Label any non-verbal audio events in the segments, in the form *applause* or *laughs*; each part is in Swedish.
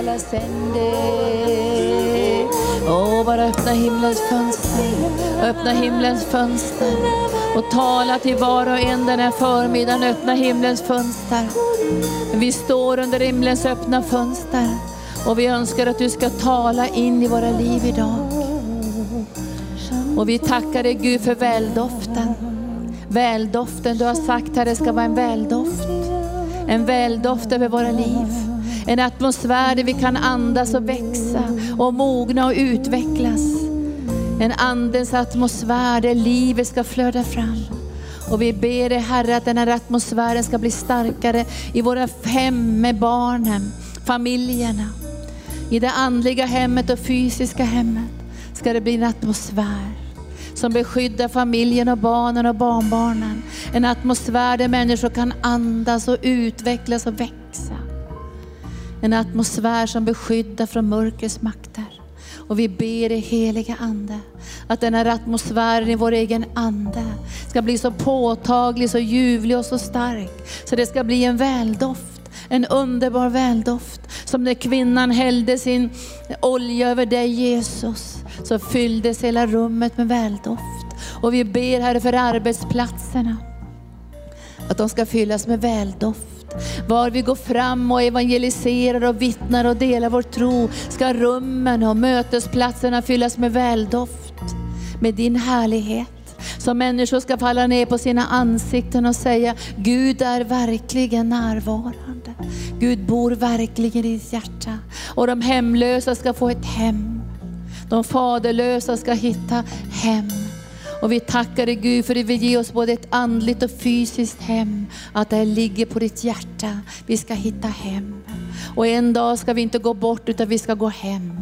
Alla sänder. Åh, bara öppna himlens fönster. Öppna himlens fönster. Och tala till var och en den här förmiddagen. Öppna himlens fönster. Vi står under himlens öppna fönster. Och vi önskar att du ska tala in i våra liv idag. Och vi tackar dig Gud för väldoften. Väldoften, du har sagt att det ska vara en väldoft. En väldoft över våra liv. En atmosfär där vi kan andas och växa och mogna och utvecklas. En andens atmosfär där livet ska flöda fram. Och vi ber dig Herre att den här atmosfären ska bli starkare i våra hem med barnen, familjerna. I det andliga hemmet och fysiska hemmet ska det bli en atmosfär som beskyddar familjen och barnen och barnbarnen. En atmosfär där människor kan andas och utvecklas och växa. En atmosfär som beskyddar från mörkrets makter. Och vi ber i heliga Ande, att den här atmosfären i vår egen ande ska bli så påtaglig, så ljuvlig och så stark. Så det ska bli en väldoft, en underbar väldoft. Som när kvinnan hällde sin olja över dig Jesus, så fylldes hela rummet med väldoft. Och vi ber Herre för arbetsplatserna, att de ska fyllas med väldoft. Var vi går fram och evangeliserar och vittnar och delar vår tro ska rummen och mötesplatserna fyllas med väldoft, med din härlighet. Så människor ska falla ner på sina ansikten och säga, Gud är verkligen närvarande. Gud bor verkligen i ditt hjärta. Och de hemlösa ska få ett hem. De faderlösa ska hitta hem. Och vi tackar dig Gud för att du vill ge oss både ett andligt och fysiskt hem. Att det ligger på ditt hjärta. Vi ska hitta hem. Och en dag ska vi inte gå bort utan vi ska gå hem.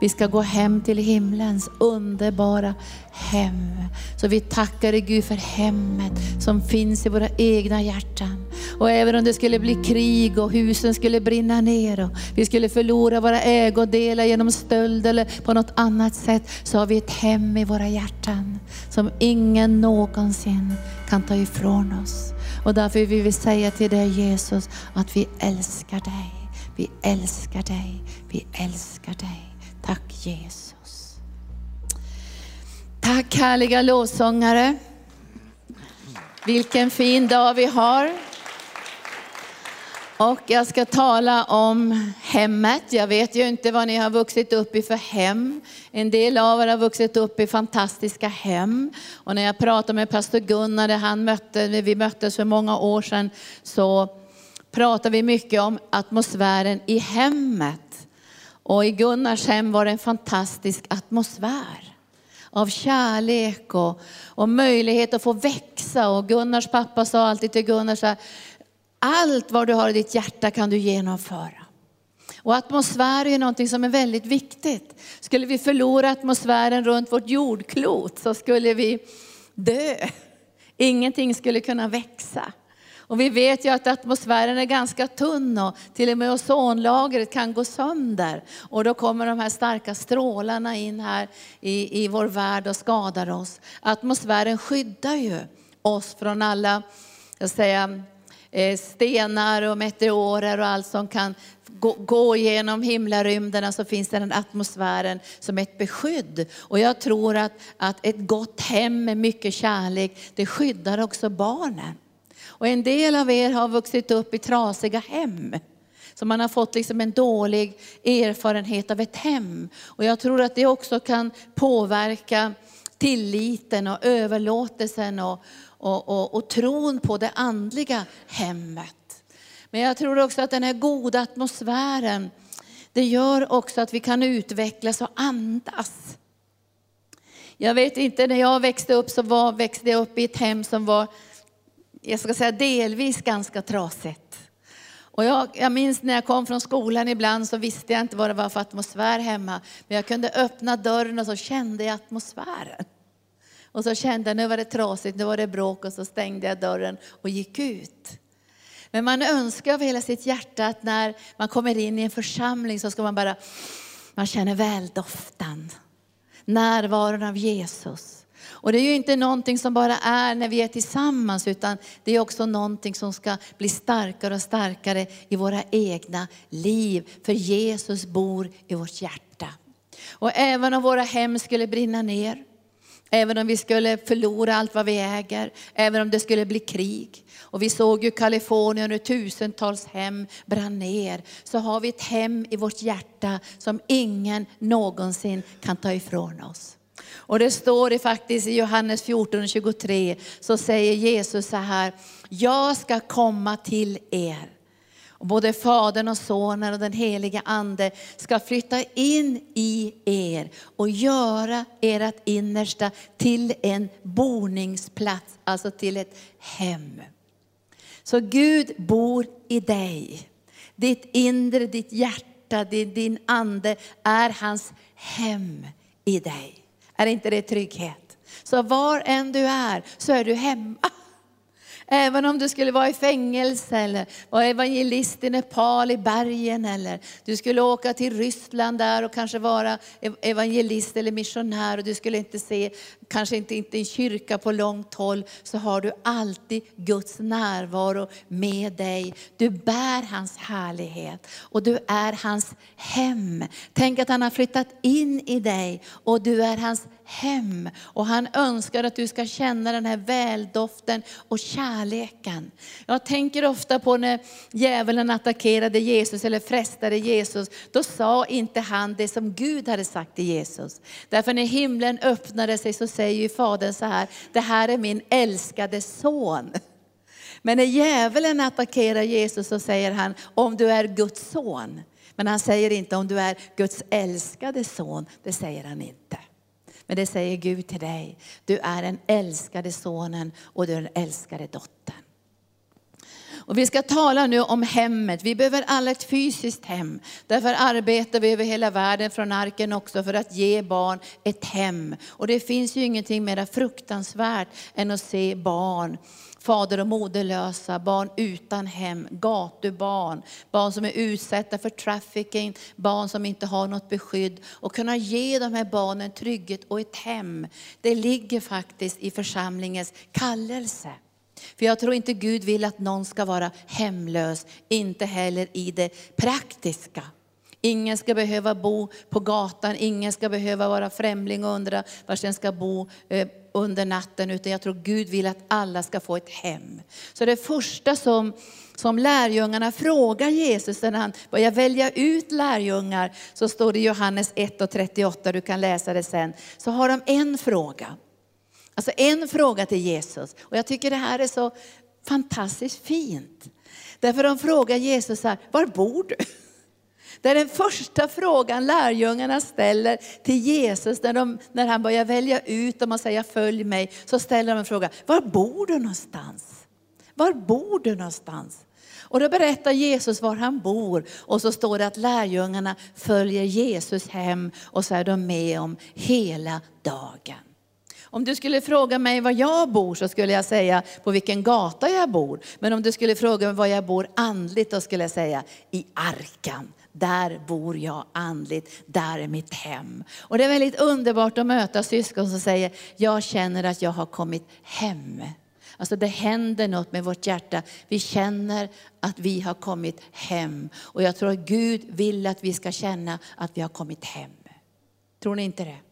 Vi ska gå hem till himlens underbara hem. Så vi tackar dig Gud för hemmet som finns i våra egna hjärtan. Och även om det skulle bli krig och husen skulle brinna ner och vi skulle förlora våra ägodelar genom stöld eller på något annat sätt, så har vi ett hem i våra hjärtan som ingen någonsin kan ta ifrån oss. Och därför vill vi säga till dig Jesus att vi älskar dig. Vi älskar dig. Vi älskar dig. Tack Jesus. Tack härliga lovsångare. Vilken fin dag vi har. Och jag ska tala om hemmet. Jag vet ju inte vad ni har vuxit upp i för hem. En del av er har vuxit upp i fantastiska hem. Och när jag pratade med pastor Gunnar, han mötte, vi möttes för många år sedan, så pratade vi mycket om atmosfären i hemmet. Och i Gunnars hem var det en fantastisk atmosfär av kärlek och, och möjlighet att få växa. Och Gunnars pappa sa alltid till Gunnar så här, allt vad du har i ditt hjärta kan du genomföra. Och atmosfär är något som är väldigt viktigt. Skulle vi förlora atmosfären runt vårt jordklot så skulle vi dö. Ingenting skulle kunna växa. Och vi vet ju att atmosfären är ganska tunn och till och med ozonlagret kan gå sönder. Och då kommer de här starka strålarna in här i, i vår värld och skadar oss. Atmosfären skyddar ju oss från alla, jag säger, Eh, stenar och meteorer och allt som kan gå, gå genom himlarymderna så finns det den atmosfären som ett beskydd. Och jag tror att, att ett gott hem med mycket kärlek, det skyddar också barnen. Och en del av er har vuxit upp i trasiga hem. Så man har fått liksom en dålig erfarenhet av ett hem. Och jag tror att det också kan påverka tilliten och överlåtelsen och, och, och, och tron på det andliga hemmet. Men jag tror också att den här goda atmosfären, det gör också att vi kan utvecklas och andas. Jag vet inte, när jag växte upp så var, växte jag upp i ett hem som var jag ska säga delvis ganska trasigt. Och jag, jag minns när jag kom från skolan ibland så visste jag inte vad det var för atmosfär hemma. Men jag kunde öppna dörren och så kände jag atmosfären. Och så kände jag nu var det trasigt, nu var det bråk och så stängde jag dörren och gick ut. Men man önskar av hela sitt hjärta att när man kommer in i en församling så ska man bara, man känner väldoftan, Närvaron av Jesus. Och det är ju inte någonting som bara är när vi är tillsammans, utan det är också någonting som ska bli starkare och starkare i våra egna liv. För Jesus bor i vårt hjärta. Och även om våra hem skulle brinna ner, även om vi skulle förlora allt vad vi äger, även om det skulle bli krig. Och vi såg ju Kalifornien hur tusentals hem brann ner. Så har vi ett hem i vårt hjärta som ingen någonsin kan ta ifrån oss. Och det står det faktiskt i Johannes 14 23, så säger Jesus så här, jag ska komma till er. Och både Fadern och Sonen och den heliga Ande ska flytta in i er och göra ert innersta till en boningsplats, alltså till ett hem. Så Gud bor i dig. Ditt inre, ditt hjärta, din ande är hans hem i dig. Är inte det trygghet? Så var än du är så är du hemma. Även om du skulle vara i fängelse eller vara evangelist i Nepal i bergen eller du skulle åka till Ryssland där och kanske vara evangelist eller missionär och du skulle inte se, kanske inte, inte en kyrka på långt håll, så har du alltid Guds närvaro med dig. Du bär hans härlighet och du är hans hem. Tänk att han har flyttat in i dig och du är hans hem. Och han önskar att du ska känna den här väldoften och kärleken. Jag tänker ofta på när djävulen attackerade Jesus eller frestade Jesus. Då sa inte han det som Gud hade sagt till Jesus. Därför när himlen öppnade sig så säger ju Fadern så här, det här är min älskade son. Men när djävulen attackerar Jesus så säger han, om du är Guds son. Men han säger inte om du är Guds älskade son, det säger han inte. Men det säger Gud till dig. Du är den älskade sonen och du är den älskade dottern. Och vi ska tala nu om hemmet. Vi behöver alla ett fysiskt hem. Därför arbetar vi över hela världen från arken också för att ge barn ett hem. Och det finns ju ingenting mer fruktansvärt än att se barn fader och moderlösa, barn utan hem, gatubarn, barn som är utsatta för trafficking, barn som inte har något beskydd. Och kunna ge de här barnen trygghet och ett hem, det ligger faktiskt i församlingens kallelse. För jag tror inte Gud vill att någon ska vara hemlös, inte heller i det praktiska. Ingen ska behöva bo på gatan, ingen ska behöva vara främling och undra var den ska bo eh, under natten, utan jag tror Gud vill att alla ska få ett hem. Så det första som, som lärjungarna frågar Jesus när han börjar välja ut lärjungar, så står det i Johannes 1 och 38, du kan läsa det sen, så har de en fråga. Alltså en fråga till Jesus. Och jag tycker det här är så fantastiskt fint. Därför de frågar Jesus här, var bor du? Det är den första frågan lärjungarna ställer till Jesus när, de, när han börjar välja ut dem och säga följ mig. Så ställer de en fråga, var bor du någonstans? Var bor du någonstans? Och då berättar Jesus var han bor och så står det att lärjungarna följer Jesus hem och så är de med om hela dagen. Om du skulle fråga mig var jag bor så skulle jag säga på vilken gata jag bor. Men om du skulle fråga mig var jag bor andligt då skulle jag säga i arkan. Där bor jag andligt, där är mitt hem. Och det är väldigt underbart att möta syskon som säger, jag känner att jag har kommit hem. Alltså det händer något med vårt hjärta. Vi känner att vi har kommit hem. Och jag tror att Gud vill att vi ska känna att vi har kommit hem. Tror ni inte det?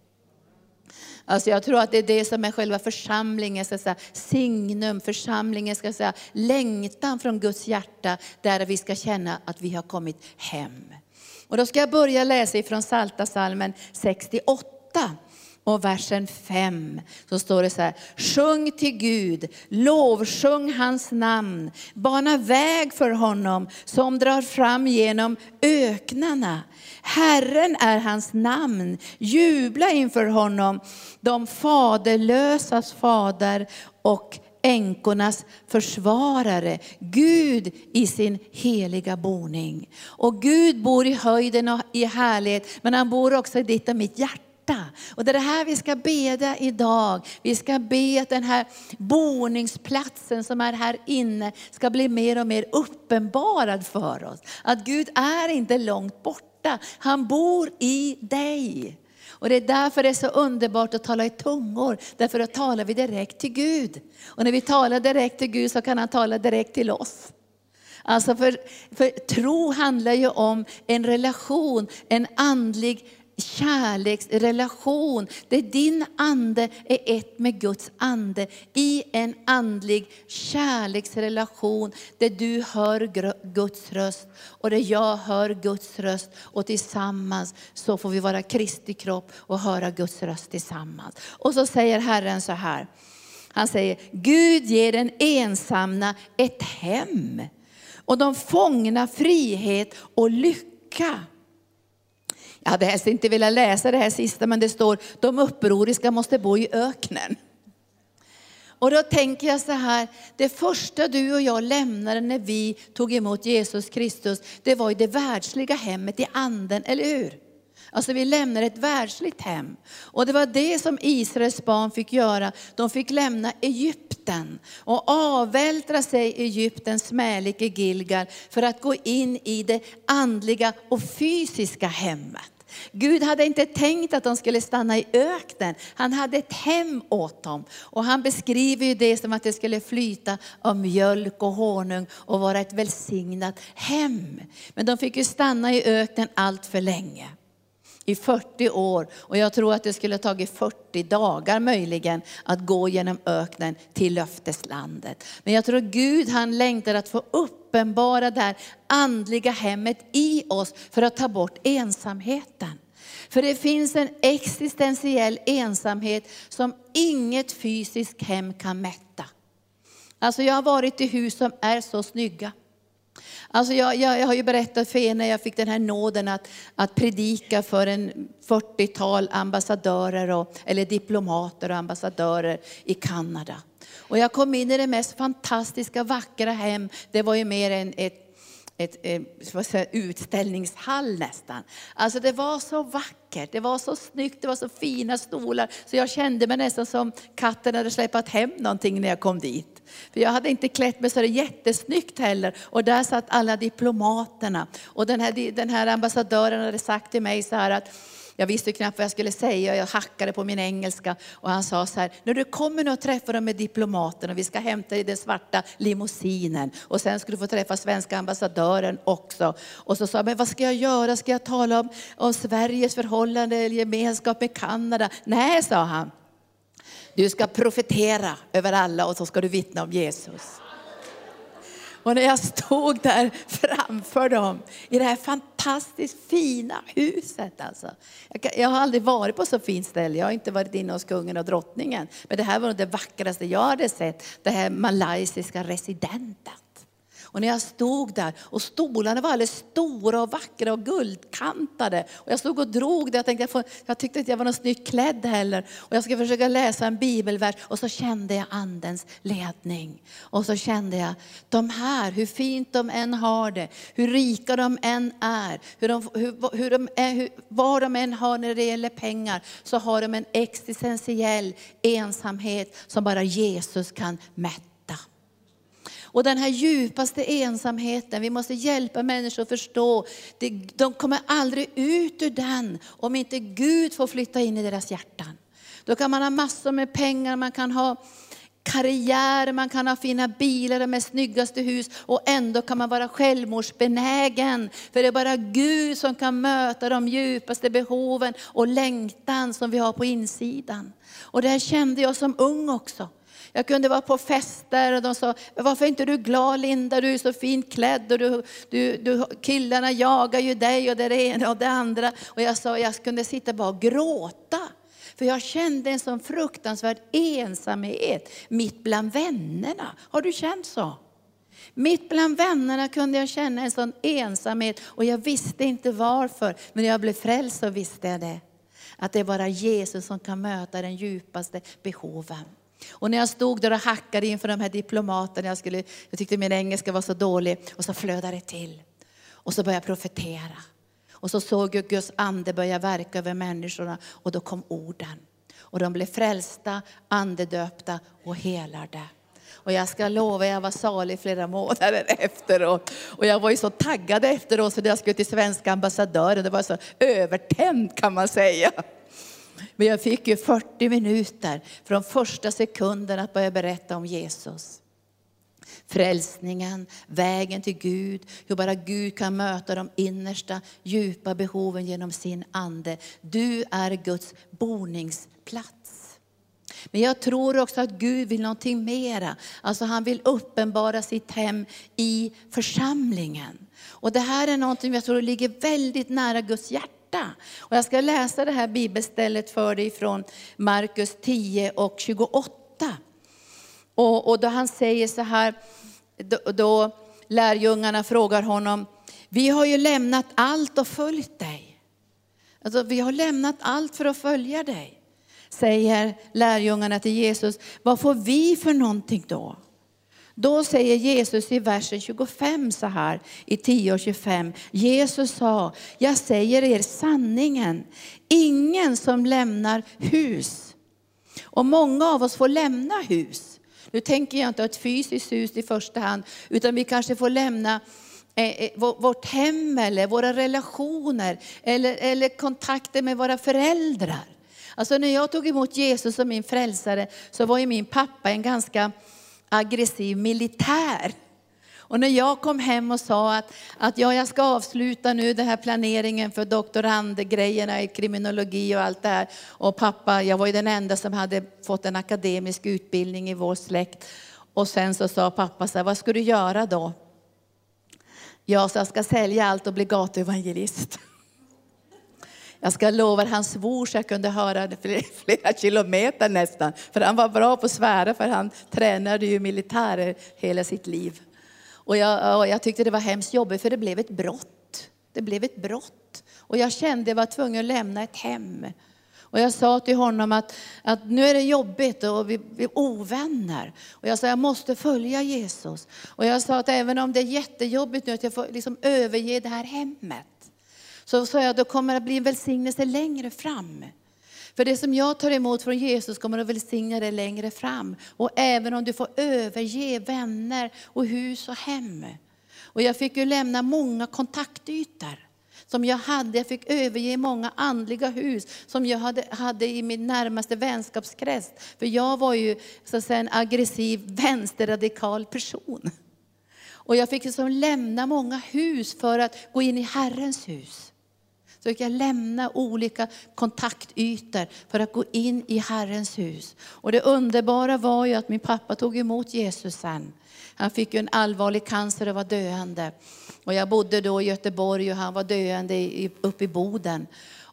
Alltså jag tror att det är det som är själva församlingens ska säga, signum, församlingens ska säga, längtan från Guds hjärta, där vi ska känna att vi har kommit hem. Och då ska jag börja läsa ifrån Salta salmen 68 och versen 5 så står det så här, sjung till Gud, lovsjung hans namn, bana väg för honom som drar fram genom öknarna. Herren är hans namn, jubla inför honom, de faderlösas fader och änkornas försvarare, Gud i sin heliga boning. Och Gud bor i höjden och i härlighet, men han bor också i ditt och mitt hjärta och det är det här vi ska bedja idag. Vi ska be att den här boningsplatsen som är här inne ska bli mer och mer uppenbarad för oss. Att Gud är inte långt borta, han bor i dig. Och det är därför det är så underbart att tala i tungor. Därför då talar vi direkt till Gud. Och när vi talar direkt till Gud så kan han tala direkt till oss. Alltså för, för tro handlar ju om en relation, en andlig kärleksrelation. Där din ande är ett med Guds ande i en andlig kärleksrelation där du hör Guds röst och där jag hör Guds röst och tillsammans så får vi vara Kristi kropp och höra Guds röst tillsammans. Och så säger Herren så här. Han säger, Gud ger den ensamma ett hem och de fångna frihet och lycka. Jag hade helst inte velat läsa det här sista, men det står, de upproriska måste bo i öknen. Och då tänker jag så här, det första du och jag lämnade när vi tog emot Jesus Kristus, det var ju det världsliga hemmet i anden, eller hur? Alltså vi lämnar ett världsligt hem. Och det var det som Israels barn fick göra. De fick lämna Egypten och avvältra sig i Egyptens smälike Gilgal för att gå in i det andliga och fysiska hemmet. Gud hade inte tänkt att de skulle stanna i öknen. Han hade ett hem åt dem. Och han beskriver ju det som att det skulle flyta av mjölk och honung och vara ett välsignat hem. Men de fick ju stanna i öknen allt för länge i 40 år och jag tror att det skulle ha tagit 40 dagar möjligen att gå genom öknen till löfteslandet. Men jag tror Gud han längtar att få uppenbara det här andliga hemmet i oss för att ta bort ensamheten. För det finns en existentiell ensamhet som inget fysiskt hem kan mätta. Alltså jag har varit i hus som är så snygga. Alltså jag, jag, jag, har ju berättat för er när jag fick den här nåden att, att predika för en 40-tal ambassadörer, och, eller diplomater och ambassadörer i Kanada. Och jag kom in i det mest fantastiska, vackra hem. Det var ju mer än ett ett, ett eh, utställningshall nästan. Alltså det var så vackert, det var så snyggt, det var så fina stolar. Så jag kände mig nästan som katten hade släpat hem någonting när jag kom dit. För jag hade inte klätt mig så jättesnyggt heller. Och där satt alla diplomaterna. Och den här, den här ambassadören hade sagt till mig så här att jag visste knappt vad jag skulle säga, jag hackade på min engelska. Och han sa så här, när du kommer nu och träffar de med diplomaterna. vi ska hämta dig i den svarta limousinen. Och sen ska du få träffa svenska ambassadören också. Och så sa han, men vad ska jag göra? Ska jag tala om, om Sveriges förhållande eller gemenskap med Kanada? Nej, sa han. Du ska profetera över alla och så ska du vittna om Jesus. Och när jag stod där framför dem i det här fantastiskt fina huset. Alltså. Jag, jag, har aldrig varit på så fint ställe. Jag har inte varit inne hos kungen och drottningen. Men det här var det vackraste jag hade sett. Det här malaysiska residenten. Och när jag stod där och stolarna var alldeles stora och vackra och guldkantade. Och jag stod och drog det. Jag, tänkte, jag, får, jag tyckte inte jag var någon snyggt klädd heller. Och jag ska försöka läsa en bibelvers. Och så kände jag andens ledning. Och så kände jag, de här, hur fint de än har det, hur rika de än är, hur de, hur, hur de är, hur, vad de än har när det gäller pengar, så har de en existentiell ensamhet som bara Jesus kan mätta. Och den här djupaste ensamheten, vi måste hjälpa människor att förstå, de kommer aldrig ut ur den om inte Gud får flytta in i deras hjärtan. Då kan man ha massor med pengar, man kan ha karriär, man kan ha fina bilar, och med snyggaste hus och ändå kan man vara självmordsbenägen. För det är bara Gud som kan möta de djupaste behoven och längtan som vi har på insidan. Och det här kände jag som ung också. Jag kunde vara på fester och de sa, varför är inte du glad Linda, du är så fint klädd och du, du, du, killarna jagar ju dig och det ena och det andra. Och jag sa, jag kunde sitta bara och gråta. För jag kände en sån fruktansvärd ensamhet mitt bland vännerna. Har du känt så? Mitt bland vännerna kunde jag känna en sån ensamhet och jag visste inte varför. Men när jag blev frälst så visste jag det. Att det är bara Jesus som kan möta den djupaste behoven. Och när jag stod där och hackade inför de här diplomaterna, jag, skulle, jag tyckte min engelska var så dålig, och så flödade det till. Och så började jag profetera. Och så såg jag Guds ande börja verka över människorna och då kom orden. Och de blev frälsta, andedöpta och helade. Och jag ska lova, jag var salig flera månader *laughs* efteråt. Och jag var ju så taggad efteråt så jag skulle till svenska ambassadören. Det var så övertänd kan man säga. Men jag fick ju 40 minuter från första sekunden att börja berätta om Jesus. Frälsningen, vägen till Gud, hur bara Gud kan möta de innersta djupa behoven genom sin ande. Du är Guds boningsplats. Men jag tror också att Gud vill någonting mera. Alltså han vill uppenbara sitt hem i församlingen. Och det här är någonting jag tror ligger väldigt nära Guds hjärta. Och jag ska läsa det här bibelstället för dig från Markus 10 och 28. Och, och då han säger så här, då, då lärjungarna frågar honom, vi har ju lämnat allt och följt dig. Alltså, vi har lämnat allt för att följa dig. Säger lärjungarna till Jesus, vad får vi för någonting då? Då säger Jesus i versen 25 så här, i 10 och 25. Jesus sa, jag säger er sanningen, ingen som lämnar hus. Och många av oss får lämna hus. Nu tänker jag inte ett fysiskt hus i första hand, utan vi kanske får lämna eh, eh, vårt hem eller våra relationer eller, eller kontakter med våra föräldrar. Alltså när jag tog emot Jesus som min frälsare så var ju min pappa en ganska aggressiv militär. Och när jag kom hem och sa att, att ja, jag ska avsluta nu den här planeringen för doktorandgrejerna i kriminologi och allt det här. Och pappa, jag var ju den enda som hade fått en akademisk utbildning i vår släkt. Och sen så sa pappa så här, vad ska du göra då? Ja, så jag ska sälja allt och bli gatuevangelist. *laughs* Jag ska lova, han svor så jag kunde höra det flera, *laughs* flera kilometer nästan. För han var bra på att svära, för han tränade ju militärer hela sitt liv. Och jag, och jag tyckte det var hemskt jobbigt, för det blev ett brott. Det blev ett brott. Och jag kände att jag var tvungen att lämna ett hem. Och jag sa till honom att, att nu är det jobbigt och vi, vi är ovänner. Och jag sa jag måste följa Jesus. Och jag sa att även om det är jättejobbigt nu att jag får liksom överge det här hemmet. Så sa jag, då kommer det bli en välsignelse längre fram. För det som jag tar emot från Jesus kommer att välsigna dig längre fram. Och även om du får överge vänner och hus och hem. Och jag fick ju lämna många kontaktytor som jag hade. Jag fick överge många andliga hus som jag hade, hade i min närmaste vänskapskrets. För jag var ju så att säga, en aggressiv vänsterradikal person. Och jag fick liksom lämna många hus för att gå in i Herrens hus. Så fick jag lämna olika kontaktytor för att gå in i Herrens hus. Och det underbara var ju att min pappa tog emot Jesus sen. Han fick ju en allvarlig cancer och var döende. Och jag bodde då i Göteborg och han var döende uppe i Boden.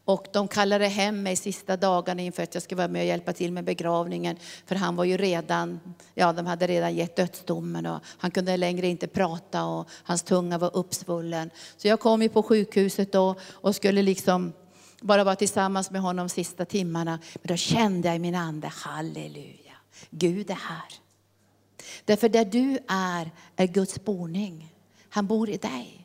Och de kallade hem mig sista dagarna inför att jag skulle vara med och hjälpa till med begravningen. För han var ju redan, ja de hade redan gett dödsdomen och han kunde längre inte prata och hans tunga var uppsvullen. Så jag kom ju på sjukhuset då och skulle liksom bara vara tillsammans med honom de sista timmarna. Men då kände jag i min ande, halleluja, Gud är här. Därför där du är, är Guds boning. Han bor i dig.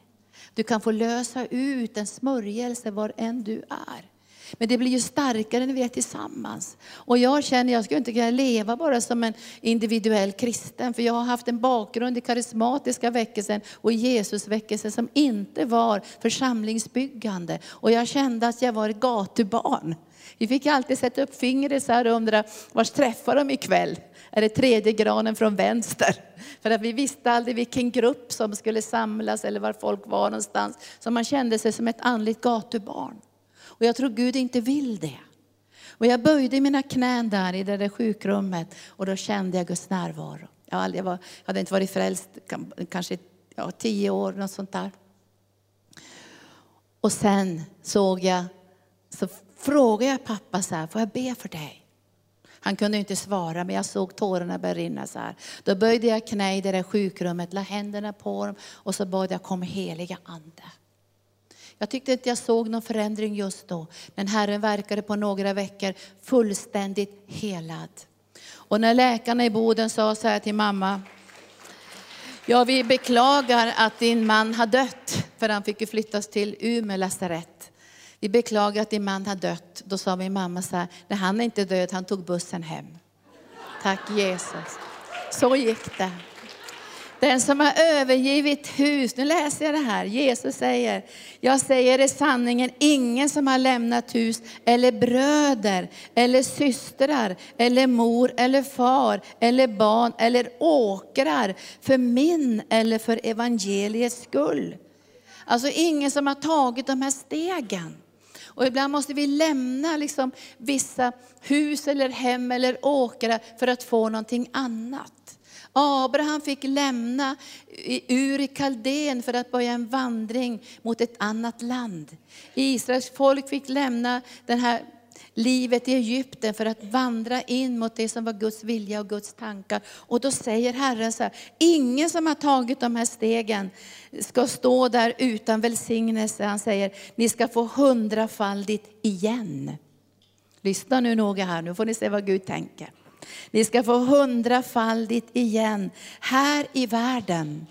Du kan få lösa ut en smörjelse var än du är. Men det blir ju starkare när vi är tillsammans. Och jag känner, jag skulle inte kunna leva bara som en individuell kristen. För jag har haft en bakgrund i karismatiska väckelsen och Jesusväckelsen som inte var församlingsbyggande. Och jag kände att jag var ett gatubarn. Vi fick alltid sätta upp fingret så här och undra, vars träffar de ikväll? Är det tredje granen från vänster? För att vi visste aldrig vilken grupp som skulle samlas eller var folk var någonstans. Så man kände sig som ett andligt gatubarn. Och jag tror Gud inte vill det. Och jag böjde mina knän där i det där sjukrummet och då kände jag Guds närvaro. Jag, aldrig, jag, var, jag hade inte varit frälst kanske ja, tio år, något sånt där. Och sen såg jag, så frågade jag pappa så här, får jag be för dig? Han kunde inte svara, men jag såg tårarna börja rinna så här. Då böjde jag knä i det där sjukrummet, la händerna på dem och så bad jag, kom heliga ande. Jag tyckte inte jag såg någon förändring just då, men Herren verkade på några veckor fullständigt helad. Och när läkarna i Boden sa så här till mamma, ja vi beklagar att din man har dött, för han fick ju flyttas till Umeå lasarett. Vi beklagar att din man har dött. Då sa min mamma så här, nej han är inte död, han tog bussen hem. Tack Jesus. Så gick det. Den som har övergivit hus, nu läser jag det här, Jesus säger, jag säger i sanningen, ingen som har lämnat hus eller bröder eller systrar eller mor eller far eller barn eller åkrar för min eller för evangeliets skull. Alltså ingen som har tagit de här stegen. Och ibland måste vi lämna liksom vissa hus eller hem eller åkrar för att få någonting annat. Abraham fick lämna Ur i Kaldén för att börja en vandring mot ett annat land. Israels folk fick lämna den här livet i Egypten för att vandra in mot det som var Guds vilja och Guds tankar. Och då säger Herren så här, ingen som har tagit de här stegen ska stå där utan välsignelse. Han säger, ni ska få hundrafaldigt igen. Lyssna nu noga här, nu får ni se vad Gud tänker. Ni ska få hundrafaldigt igen. Här i världen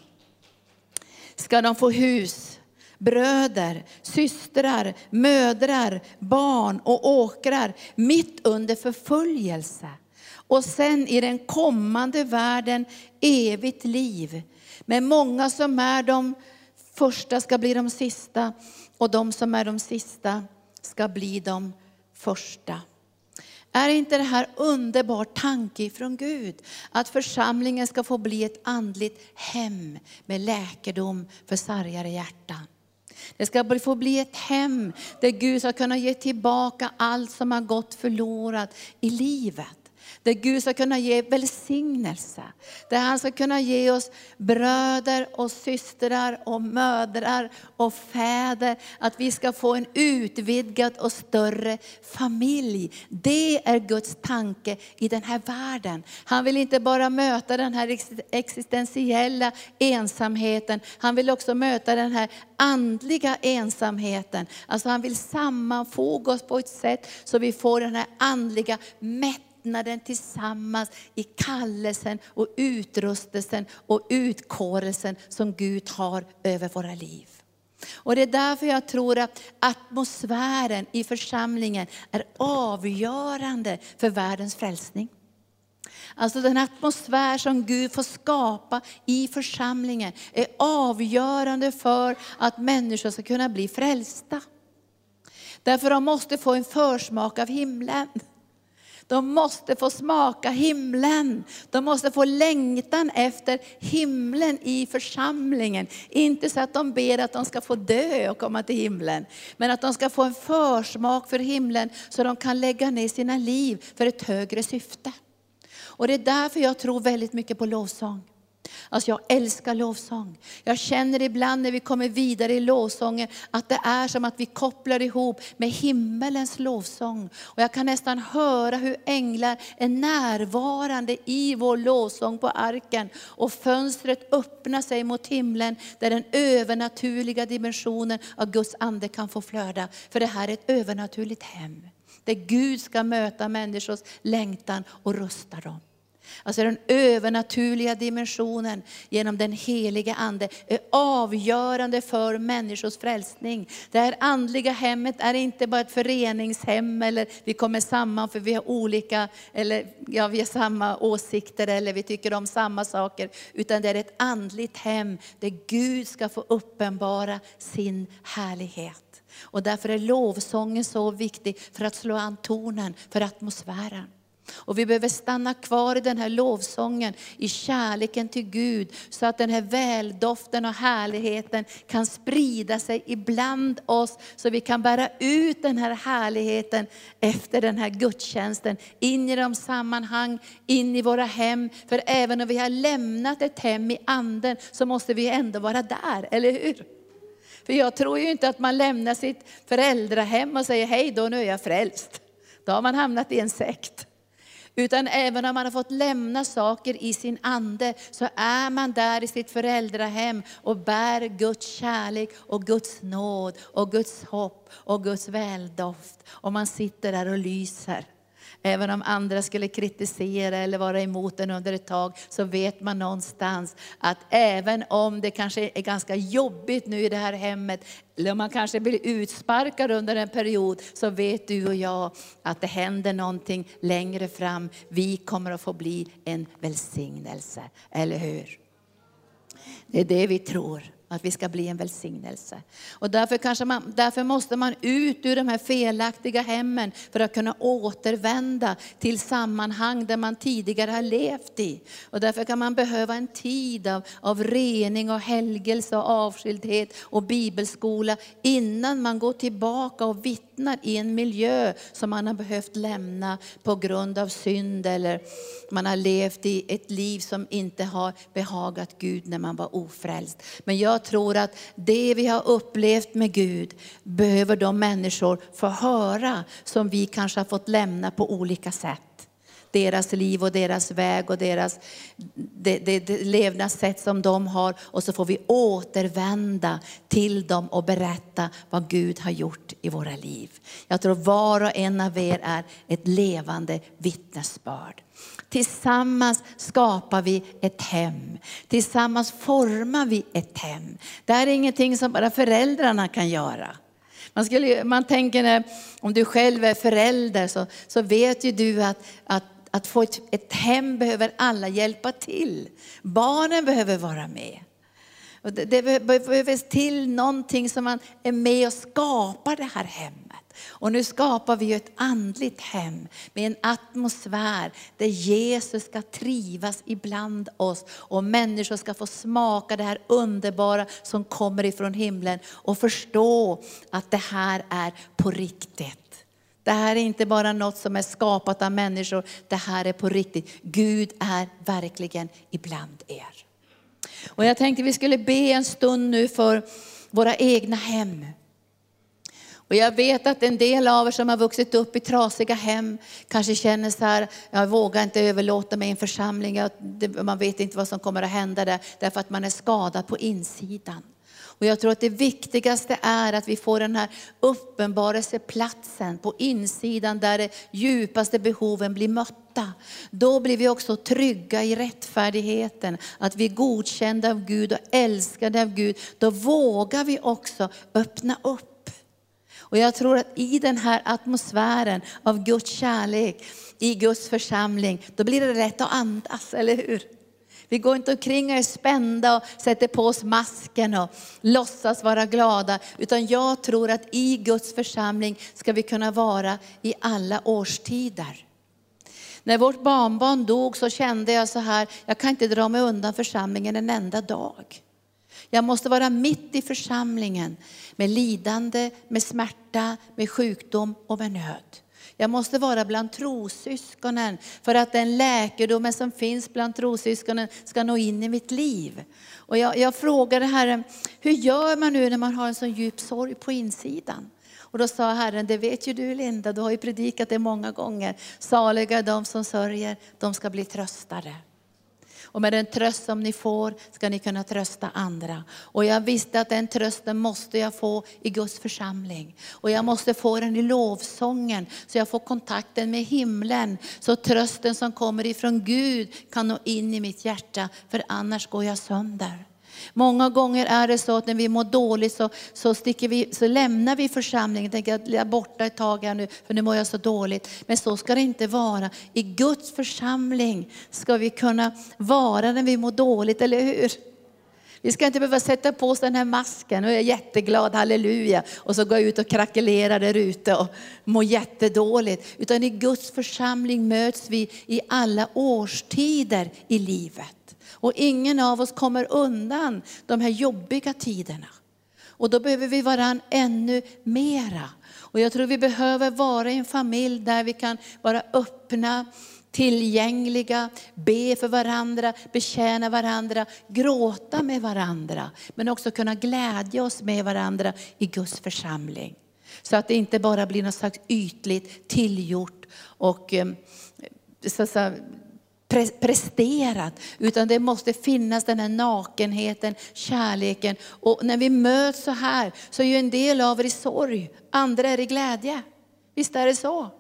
ska de få hus, bröder, systrar, mödrar, barn och åkrar mitt under förföljelse. Och sen i den kommande världen evigt liv. Men många som är de första ska bli de sista och de som är de sista ska bli de första. Är inte det här underbar tanke från Gud? Att församlingen ska få bli ett andligt hem med läkedom för sargade hjärtan. Det ska få bli ett hem där Gud ska kunna ge tillbaka allt som har gått förlorat i livet. Där Gud ska kunna ge välsignelse. Där han ska kunna ge oss bröder och systrar och mödrar och fäder. Att vi ska få en utvidgad och större familj. Det är Guds tanke i den här världen. Han vill inte bara möta den här existentiella ensamheten. Han vill också möta den här andliga ensamheten. Alltså han vill sammanfoga oss på ett sätt så vi får den här andliga mättnaden mättnaden tillsammans i kallelsen och utrustelsen och utkårelsen som Gud har över våra liv. Och Det är därför jag tror att atmosfären i församlingen är avgörande för världens frälsning. Alltså den atmosfär som Gud får skapa i församlingen är avgörande för att människor ska kunna bli frälsta. Därför de måste få en försmak av himlen. De måste få smaka himlen. De måste få längtan efter himlen i församlingen. Inte så att de ber att de ska få dö och komma till himlen. Men att de ska få en försmak för himlen så de kan lägga ner sina liv för ett högre syfte. Och det är därför jag tror väldigt mycket på lovsång. Alltså jag älskar lovsång. Jag känner ibland när vi kommer vidare i lovsången att det är som att vi kopplar ihop med himmelens lovsång. Och jag kan nästan höra hur änglar är närvarande i vår lovsång på arken. Och fönstret öppnar sig mot himlen där den övernaturliga dimensionen av Guds ande kan få flöda. För det här är ett övernaturligt hem. Där Gud ska möta människors längtan och rusta dem. Alltså den övernaturliga dimensionen genom den heliga Ande är avgörande för människors frälsning. Det här andliga hemmet är inte bara ett föreningshem eller vi kommer samman för vi har olika, eller ja, vi har samma åsikter eller vi tycker om samma saker. Utan det är ett andligt hem där Gud ska få uppenbara sin härlighet. Och därför är lovsången så viktig för att slå an tonen för atmosfären. Och vi behöver stanna kvar i den här lovsången, i kärleken till Gud, så att den här väldoften och härligheten kan sprida sig ibland oss, så vi kan bära ut den här härligheten efter den här gudstjänsten, in i de sammanhang, in i våra hem. För även om vi har lämnat ett hem i anden, så måste vi ändå vara där, eller hur? För jag tror ju inte att man lämnar sitt föräldrahem och säger, hej då, nu är jag frälst. Då har man hamnat i en sekt. Utan även om man har fått lämna saker i sin ande, så är man där i sitt föräldrahem och bär Guds kärlek och Guds nåd och Guds hopp och Guds väldoft. Och man sitter där och lyser. Även om andra skulle kritisera eller vara emot en under ett tag, så vet man någonstans att även om det kanske är ganska jobbigt nu i det här hemmet, eller om man kanske blir utsparkad under en period, så vet du och jag att det händer någonting längre fram. Vi kommer att få bli en välsignelse, eller hur? Det är det vi tror att vi ska bli en välsignelse. Och därför, kanske man, därför måste man ut ur de här felaktiga hemmen för att kunna återvända till sammanhang där man tidigare har levt i. Och därför kan man behöva en tid av, av rening och helgelse och avskildhet och bibelskola innan man går tillbaka och vittnar i en miljö som man har behövt lämna på grund av synd eller man har levt i ett liv som inte har behagat Gud när man var ofrälst. Men jag tror att det vi har upplevt med Gud behöver de människor få höra som vi kanske har fått lämna på olika sätt. Deras liv och deras väg och deras det, det, det levnadssätt som de har. Och så får vi återvända till dem och berätta vad Gud har gjort i våra liv. Jag tror var och en av er är ett levande vittnesbörd. Tillsammans skapar vi ett hem. Tillsammans formar vi ett hem. Det här är ingenting som bara föräldrarna kan göra. Man, skulle, man tänker när, om du själv är förälder så, så vet ju du att, att, att få ett, ett hem behöver alla hjälpa till. Barnen behöver vara med. Och det, det behövs till någonting som man är med och skapar det här hemmet. Och nu skapar vi ett andligt hem med en atmosfär där Jesus ska trivas ibland oss och människor ska få smaka det här underbara som kommer ifrån himlen och förstå att det här är på riktigt. Det här är inte bara något som är skapat av människor, det här är på riktigt. Gud är verkligen ibland er. Och jag tänkte vi skulle be en stund nu för våra egna hem. Och jag vet att en del av er som har vuxit upp i trasiga hem kanske känner så här, jag vågar inte överlåta mig i en församling, man vet inte vad som kommer att hända där, därför att man är skadad på insidan. Och jag tror att det viktigaste är att vi får den här uppenbarelseplatsen på insidan där de djupaste behoven blir mötta. Då blir vi också trygga i rättfärdigheten, att vi är godkända av Gud och älskade av Gud. Då vågar vi också öppna upp och jag tror att i den här atmosfären av Guds kärlek, i Guds församling, då blir det rätt att andas, eller hur? Vi går inte omkring och är spända och sätter på oss masken och låtsas vara glada. Utan jag tror att i Guds församling ska vi kunna vara i alla årstider. När vårt barnbarn dog så kände jag så här, jag kan inte dra mig undan församlingen en enda dag. Jag måste vara mitt i församlingen med lidande, med smärta, med sjukdom och med nöd. Jag måste vara bland trossyskonen för att den läkedomen som finns bland trossyskonen ska nå in i mitt liv. Och jag, jag frågade Herren, hur gör man nu när man har en så djup sorg på insidan? Och då sa Herren, det vet ju du Linda, du har ju predikat det många gånger. Saliga är de som sörjer, de ska bli tröstade. Och med den tröst som ni får ska ni kunna trösta andra. Och jag visste att den trösten måste jag få i Guds församling. Och jag måste få den i lovsången så jag får kontakten med himlen. Så trösten som kommer ifrån Gud kan nå in i mitt hjärta, för annars går jag sönder. Många gånger är det så att när vi mår dåligt så, så, sticker vi, så lämnar vi församlingen. Tänker att jag är borta ett tag här nu för nu mår jag så dåligt. Men så ska det inte vara. I Guds församling ska vi kunna vara när vi mår dåligt, eller hur? Vi ska inte behöva sätta på oss den här masken och jag är jätteglad, halleluja. Och så gå ut och krackelera där ute och må jättedåligt. Utan i Guds församling möts vi i alla årstider i livet. Och ingen av oss kommer undan de här jobbiga tiderna. Och då behöver vi varandra ännu mera. Och jag tror vi behöver vara i en familj där vi kan vara öppna, tillgängliga, be för varandra, betjäna varandra, gråta med varandra. Men också kunna glädja oss med varandra i Guds församling. Så att det inte bara blir något slags ytligt tillgjort och eh, så, pre, presterat, utan det måste finnas den här nakenheten, kärleken. Och när vi möts så här så är ju en del av er i sorg, andra är i glädje. Visst är det så?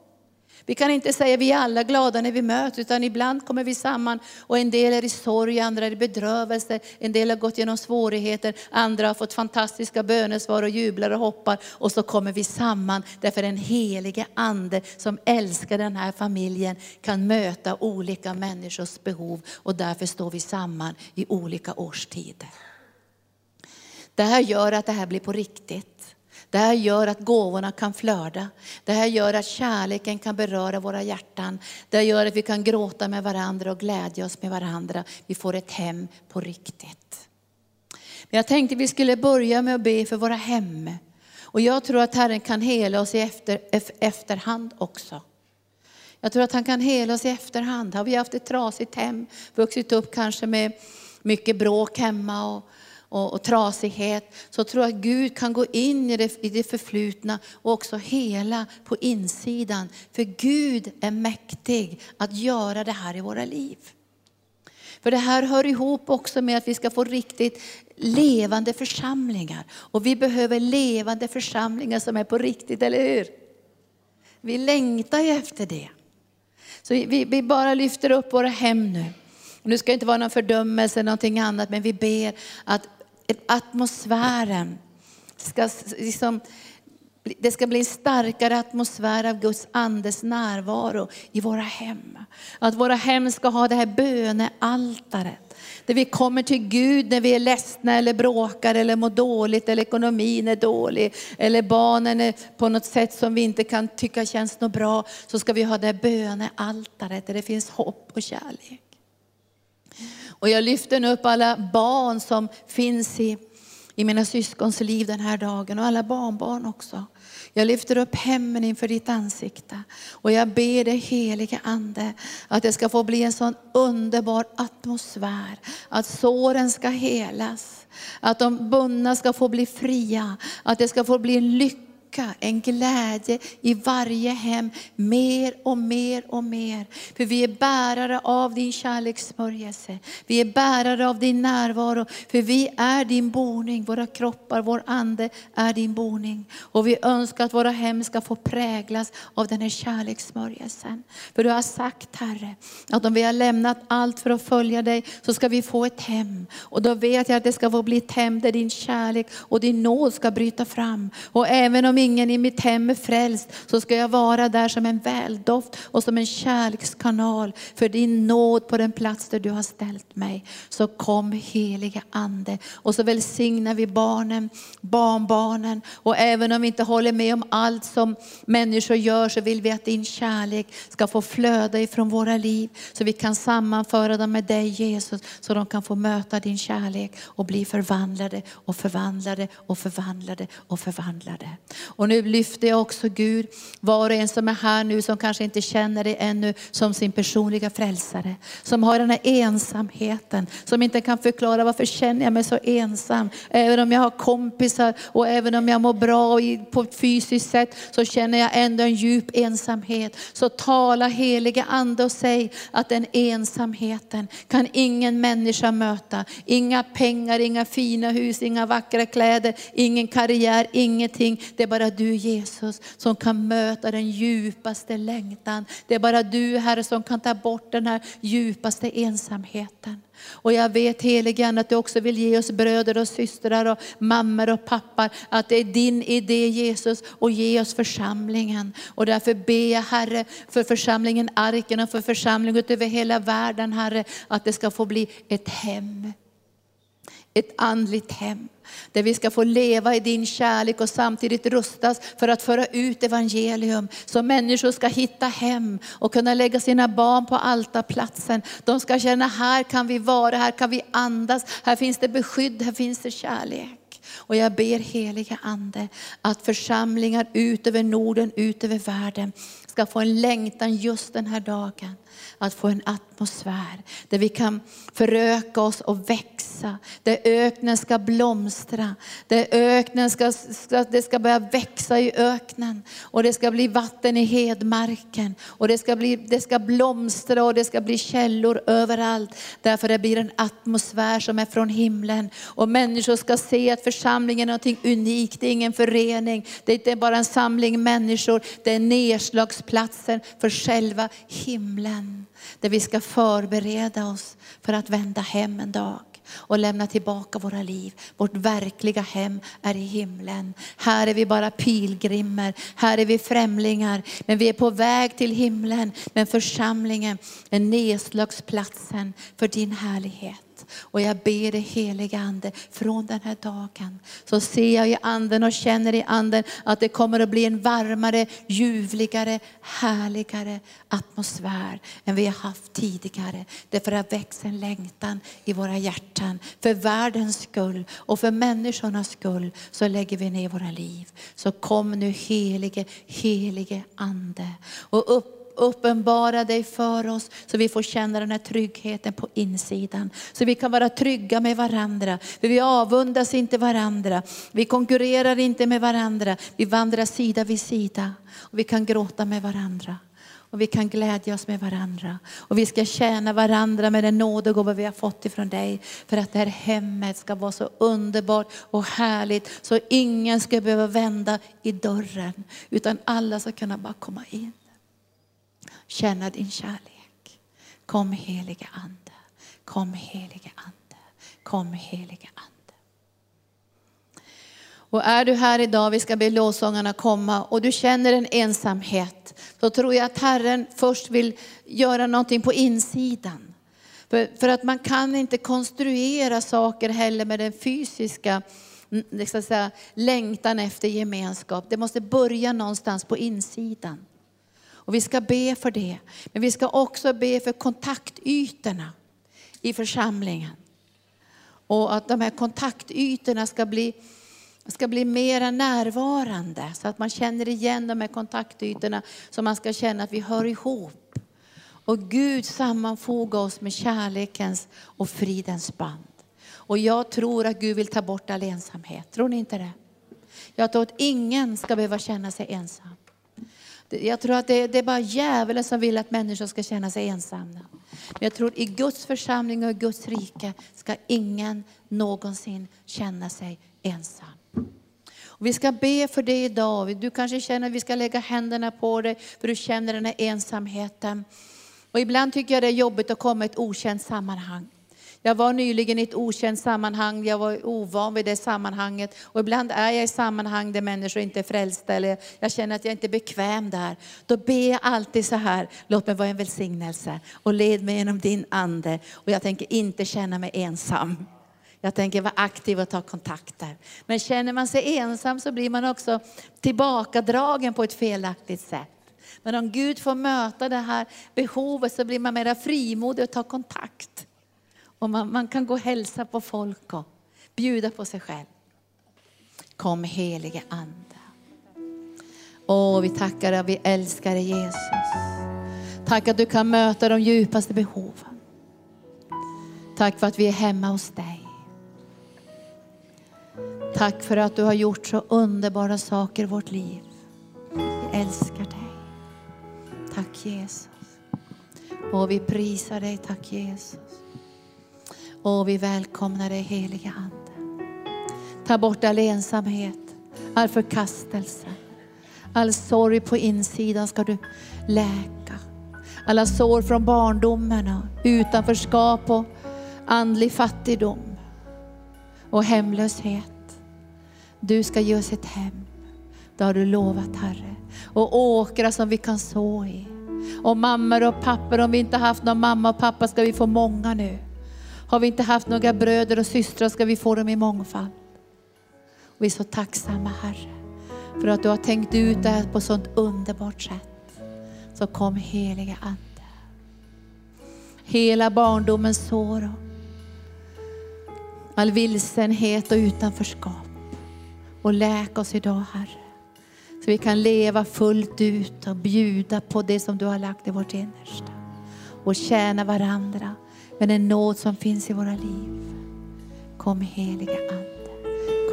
Vi kan inte säga att vi är alla glada när vi möts, utan ibland kommer vi samman och en del är i sorg, andra är i bedrövelse, en del har gått igenom svårigheter, andra har fått fantastiska bönesvar och jublar och hoppar. Och så kommer vi samman därför den helige ande som älskar den här familjen kan möta olika människors behov och därför står vi samman i olika årstider. Det här gör att det här blir på riktigt. Det här gör att gåvorna kan flöda. Det här gör att kärleken kan beröra våra hjärtan. Det här gör att vi kan gråta med varandra och glädja oss med varandra. Vi får ett hem på riktigt. Men jag tänkte vi skulle börja med att be för våra hem. Och jag tror att Herren kan hela oss i efter, efterhand också. Jag tror att han kan hela oss i efterhand. Har vi haft ett trasigt hem, vuxit upp kanske med mycket bråk hemma och, och, och trasighet, så tror jag att Gud kan gå in i det, i det förflutna och också hela på insidan. För Gud är mäktig att göra det här i våra liv. För det här hör ihop också med att vi ska få riktigt levande församlingar. Och vi behöver levande församlingar som är på riktigt, eller hur? Vi längtar ju efter det. Så vi, vi bara lyfter upp våra hem nu. Nu ska det inte vara någon fördömelse eller någonting annat, men vi ber att atmosfären ska liksom, det ska bli en starkare atmosfär av Guds andes närvaro i våra hem. Att våra hem ska ha det här bönealtaret. Där vi kommer till Gud när vi är ledsna eller bråkar eller mår dåligt eller ekonomin är dålig. Eller barnen är på något sätt som vi inte kan tycka känns något bra. Så ska vi ha det här bönealtaret där det finns hopp och kärlek. Och jag lyfter nu upp alla barn som finns i, i mina syskons liv den här dagen och alla barnbarn också. Jag lyfter upp hemmen inför ditt ansikte och jag ber dig helige Ande att det ska få bli en sån underbar atmosfär. Att såren ska helas, att de bundna ska få bli fria, att det ska få bli en lycka lycka, en glädje i varje hem, mer och mer och mer. För vi är bärare av din kärlekssmörjelse. Vi är bärare av din närvaro, för vi är din boning. Våra kroppar, vår ande är din boning. Och vi önskar att våra hem ska få präglas av den här kärlekssmörjelsen. För du har sagt Herre, att om vi har lämnat allt för att följa dig, så ska vi få ett hem. Och då vet jag att det ska få bli ett hem där din kärlek och din nåd ska bryta fram. Och även om ingen i mitt hem är frälst så ska jag vara där som en väldoft och som en kärlekskanal för din nåd på den plats där du har ställt mig. Så kom helige Ande och så välsignar vi barnen, barnbarnen och även om vi inte håller med om allt som människor gör så vill vi att din kärlek ska få flöda ifrån våra liv så vi kan sammanföra dem med dig Jesus så de kan få möta din kärlek och bli förvandlade och förvandlade och förvandlade och förvandlade. Och nu lyfter jag också Gud, var och en som är här nu som kanske inte känner dig ännu som sin personliga frälsare. Som har den här ensamheten, som inte kan förklara varför känner jag mig så ensam. Även om jag har kompisar och även om jag mår bra på ett fysiskt sätt så känner jag ändå en djup ensamhet. Så tala heliga ande och säg att den ensamheten kan ingen människa möta. Inga pengar, inga fina hus, inga vackra kläder, ingen karriär, ingenting. Det är bara bara du Jesus som kan möta den djupaste längtan. Det är bara du Herre som kan ta bort den här djupaste ensamheten. Och jag vet helige att du också vill ge oss bröder och systrar och mammor och pappor. Att det är din idé Jesus och ge oss församlingen. Och därför ber jag Herre för församlingen Arken och för församlingen över hela världen Herre. Att det ska få bli ett hem. Ett andligt hem där vi ska få leva i din kärlek och samtidigt rustas för att föra ut evangelium. Så människor ska hitta hem och kunna lägga sina barn på altarplatsen. De ska känna, här kan vi vara, här kan vi andas, här finns det beskydd, här finns det kärlek. Och jag ber heliga Ande att församlingar ut över Norden, ut över världen ska få en längtan just den här dagen att få en atmosfär där vi kan föröka oss och växa. Där öknen ska blomstra. Där öknen ska, ska, det ska börja växa i öknen. Och det ska bli vatten i hedmarken. Och det ska, bli, det ska blomstra och det ska bli källor överallt. Därför det blir en atmosfär som är från himlen. Och människor ska se att församlingen är något unikt. Det är ingen förening. Det är inte bara en samling människor. Det är nedslagsplatsen för själva himlen där vi ska förbereda oss för att vända hem en dag och lämna tillbaka våra liv. Vårt verkliga hem är i himlen. Här är vi bara pilgrimer, här är vi främlingar, men vi är på väg till himlen. Men församlingen är nedslagsplatsen för din härlighet. Och jag ber dig heliga Ande, från den här dagen så ser jag i anden och känner i anden att det kommer att bli en varmare, ljuvligare, härligare atmosfär än vi har haft tidigare. Därför har växt en längtan i våra hjärtan. För världens skull och för människornas skull så lägger vi ner våra liv. Så kom nu helige, helige Ande och upp uppenbara dig för oss så vi får känna den här tryggheten på insidan. Så vi kan vara trygga med varandra. För vi avundas inte varandra. Vi konkurrerar inte med varandra. Vi vandrar sida vid sida. Och vi kan gråta med varandra. Och vi kan glädja oss med varandra. Och vi ska tjäna varandra med den nådegåva vi har fått ifrån dig. För att det här hemmet ska vara så underbart och härligt. Så ingen ska behöva vända i dörren. Utan alla ska kunna bara komma in känna din kärlek. Kom heliga Ande, kom heliga Ande, kom heliga Ande. Och är du här idag, vi ska be lovsångarna komma och du känner en ensamhet, så tror jag att Herren först vill göra någonting på insidan. För, för att man kan inte konstruera saker heller med den fysiska liksom säga, längtan efter gemenskap. Det måste börja någonstans på insidan. Och vi ska be för det. Men vi ska också be för kontaktytorna i församlingen. Och att de här kontaktytorna ska bli, ska bli mera närvarande. Så att man känner igen de här kontaktytorna. Så man ska känna att vi hör ihop. Och Gud sammanfoga oss med kärlekens och fridens band. Och jag tror att Gud vill ta bort all ensamhet. Tror ni inte det? Jag tror att ingen ska behöva känna sig ensam. Jag tror att det, det är bara djävulen som vill att människor ska känna sig ensamma. Men jag tror att i Guds församling och i Guds rike ska ingen någonsin känna sig ensam. Och vi ska be för det idag. Du kanske känner att vi ska lägga händerna på dig för du känner den här ensamheten. Och ibland tycker jag det är jobbigt att komma i ett okänt sammanhang. Jag var nyligen i ett okänt sammanhang, jag var ovan vid det sammanhanget. Och ibland är jag i sammanhang där människor inte är frälsta eller jag känner att jag inte är bekväm där. Då ber jag alltid så här, låt mig vara en välsignelse och led mig genom din ande. Och jag tänker inte känna mig ensam. Jag tänker vara aktiv och ta kontakter. Men känner man sig ensam så blir man också tillbakadragen på ett felaktigt sätt. Men om Gud får möta det här behovet så blir man mera frimodig och tar kontakt. Och man, man kan gå och hälsa på folk och bjuda på sig själv. Kom helige Ande. Åh, vi tackar dig och vi älskar dig Jesus. Tack att du kan möta de djupaste behoven. Tack för att vi är hemma hos dig. Tack för att du har gjort så underbara saker i vårt liv. Vi älskar dig. Tack Jesus. Och vi prisar dig, tack Jesus. Och vi välkomnar dig heliga Ande. Ta bort all ensamhet, all förkastelse, all sorg på insidan ska du läka. Alla sår från barndomen och utanförskap och andlig fattigdom och hemlöshet. Du ska ge oss ett hem. Det har du lovat Herre. Och åkrar som vi kan så i. Och mammor och pappor, om vi inte haft någon mamma och pappa ska vi få många nu. Har vi inte haft några bröder och systrar ska vi få dem i mångfald. Och vi är så tacksamma Herre för att du har tänkt ut det här på sånt underbart sätt. Så kom heliga Ande. Hela barndomens sår all vilsenhet och utanförskap. Och läk oss idag Herre. Så vi kan leva fullt ut och bjuda på det som du har lagt i vårt innersta. Och tjäna varandra med den nåd som finns i våra liv. Kom heliga Ande.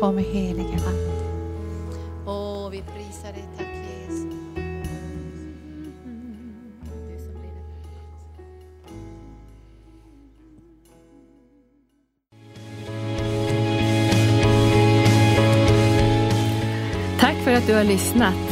Kom heliga Ande. Åh, vi prisar dig. Tack Jesus. Tack för att du har lyssnat.